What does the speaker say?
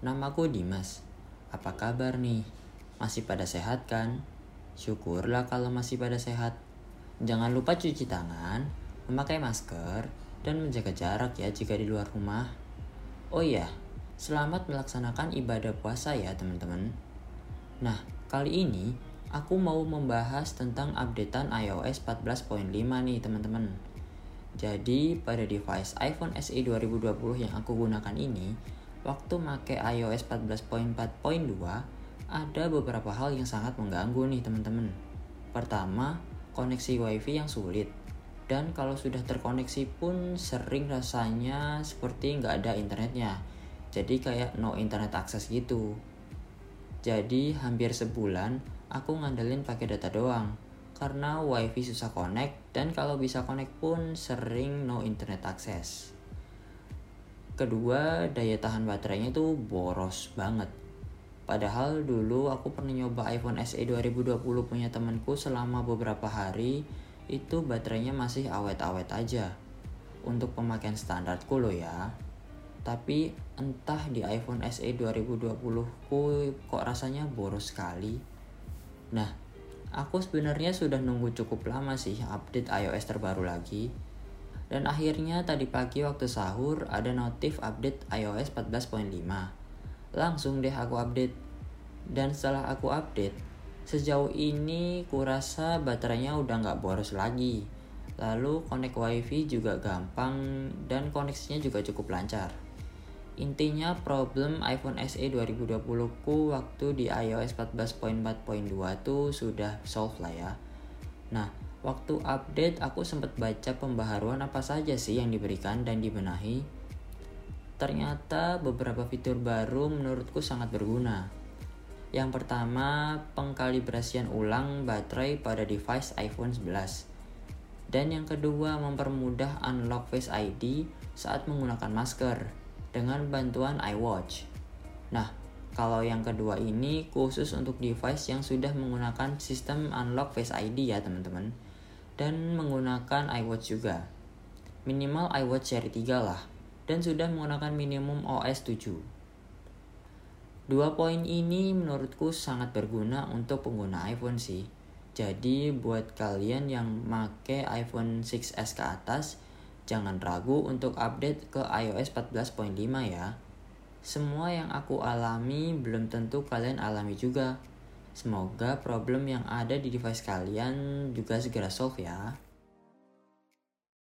namaku Dimas. Apa kabar nih? Masih pada sehat kan? Syukurlah kalau masih pada sehat. Jangan lupa cuci tangan, memakai masker, dan menjaga jarak ya jika di luar rumah. Oh iya, selamat melaksanakan ibadah puasa ya teman-teman. Nah, kali ini aku mau membahas tentang updatean iOS 14.5 nih teman-teman. Jadi pada device iPhone SE 2020 yang aku gunakan ini, waktu make iOS 14.4.2 ada beberapa hal yang sangat mengganggu nih teman-teman. Pertama, koneksi WiFi yang sulit. Dan kalau sudah terkoneksi pun sering rasanya seperti nggak ada internetnya. Jadi kayak no internet access gitu. Jadi hampir sebulan aku ngandelin pakai data doang karena wifi susah connect dan kalau bisa connect pun sering no internet access. Kedua, daya tahan baterainya tuh boros banget. Padahal dulu aku pernah nyoba iPhone SE 2020 punya temanku selama beberapa hari, itu baterainya masih awet-awet aja. Untuk pemakaian standarku loh ya. Tapi entah di iPhone SE 2020 ku kok rasanya boros sekali. Nah, Aku sebenarnya sudah nunggu cukup lama sih update iOS terbaru lagi. Dan akhirnya tadi pagi waktu sahur ada notif update iOS 14.5. Langsung deh aku update. Dan setelah aku update, sejauh ini kurasa baterainya udah nggak boros lagi. Lalu connect wifi juga gampang dan koneksinya juga cukup lancar. Intinya problem iPhone SE 2020 ku waktu di iOS 14.4.2 tuh sudah solve lah ya. Nah, waktu update aku sempat baca pembaharuan apa saja sih yang diberikan dan dibenahi. Ternyata beberapa fitur baru menurutku sangat berguna. Yang pertama, pengkalibrasian ulang baterai pada device iPhone 11. Dan yang kedua, mempermudah unlock Face ID saat menggunakan masker dengan bantuan iWatch. Nah, kalau yang kedua ini khusus untuk device yang sudah menggunakan sistem unlock Face ID ya teman-teman. Dan menggunakan iWatch juga. Minimal iWatch seri 3 lah. Dan sudah menggunakan minimum OS 7. Dua poin ini menurutku sangat berguna untuk pengguna iPhone sih. Jadi buat kalian yang make iPhone 6s ke atas, Jangan ragu untuk update ke iOS 14.5 ya. Semua yang aku alami belum tentu kalian alami juga. Semoga problem yang ada di device kalian juga segera solve ya.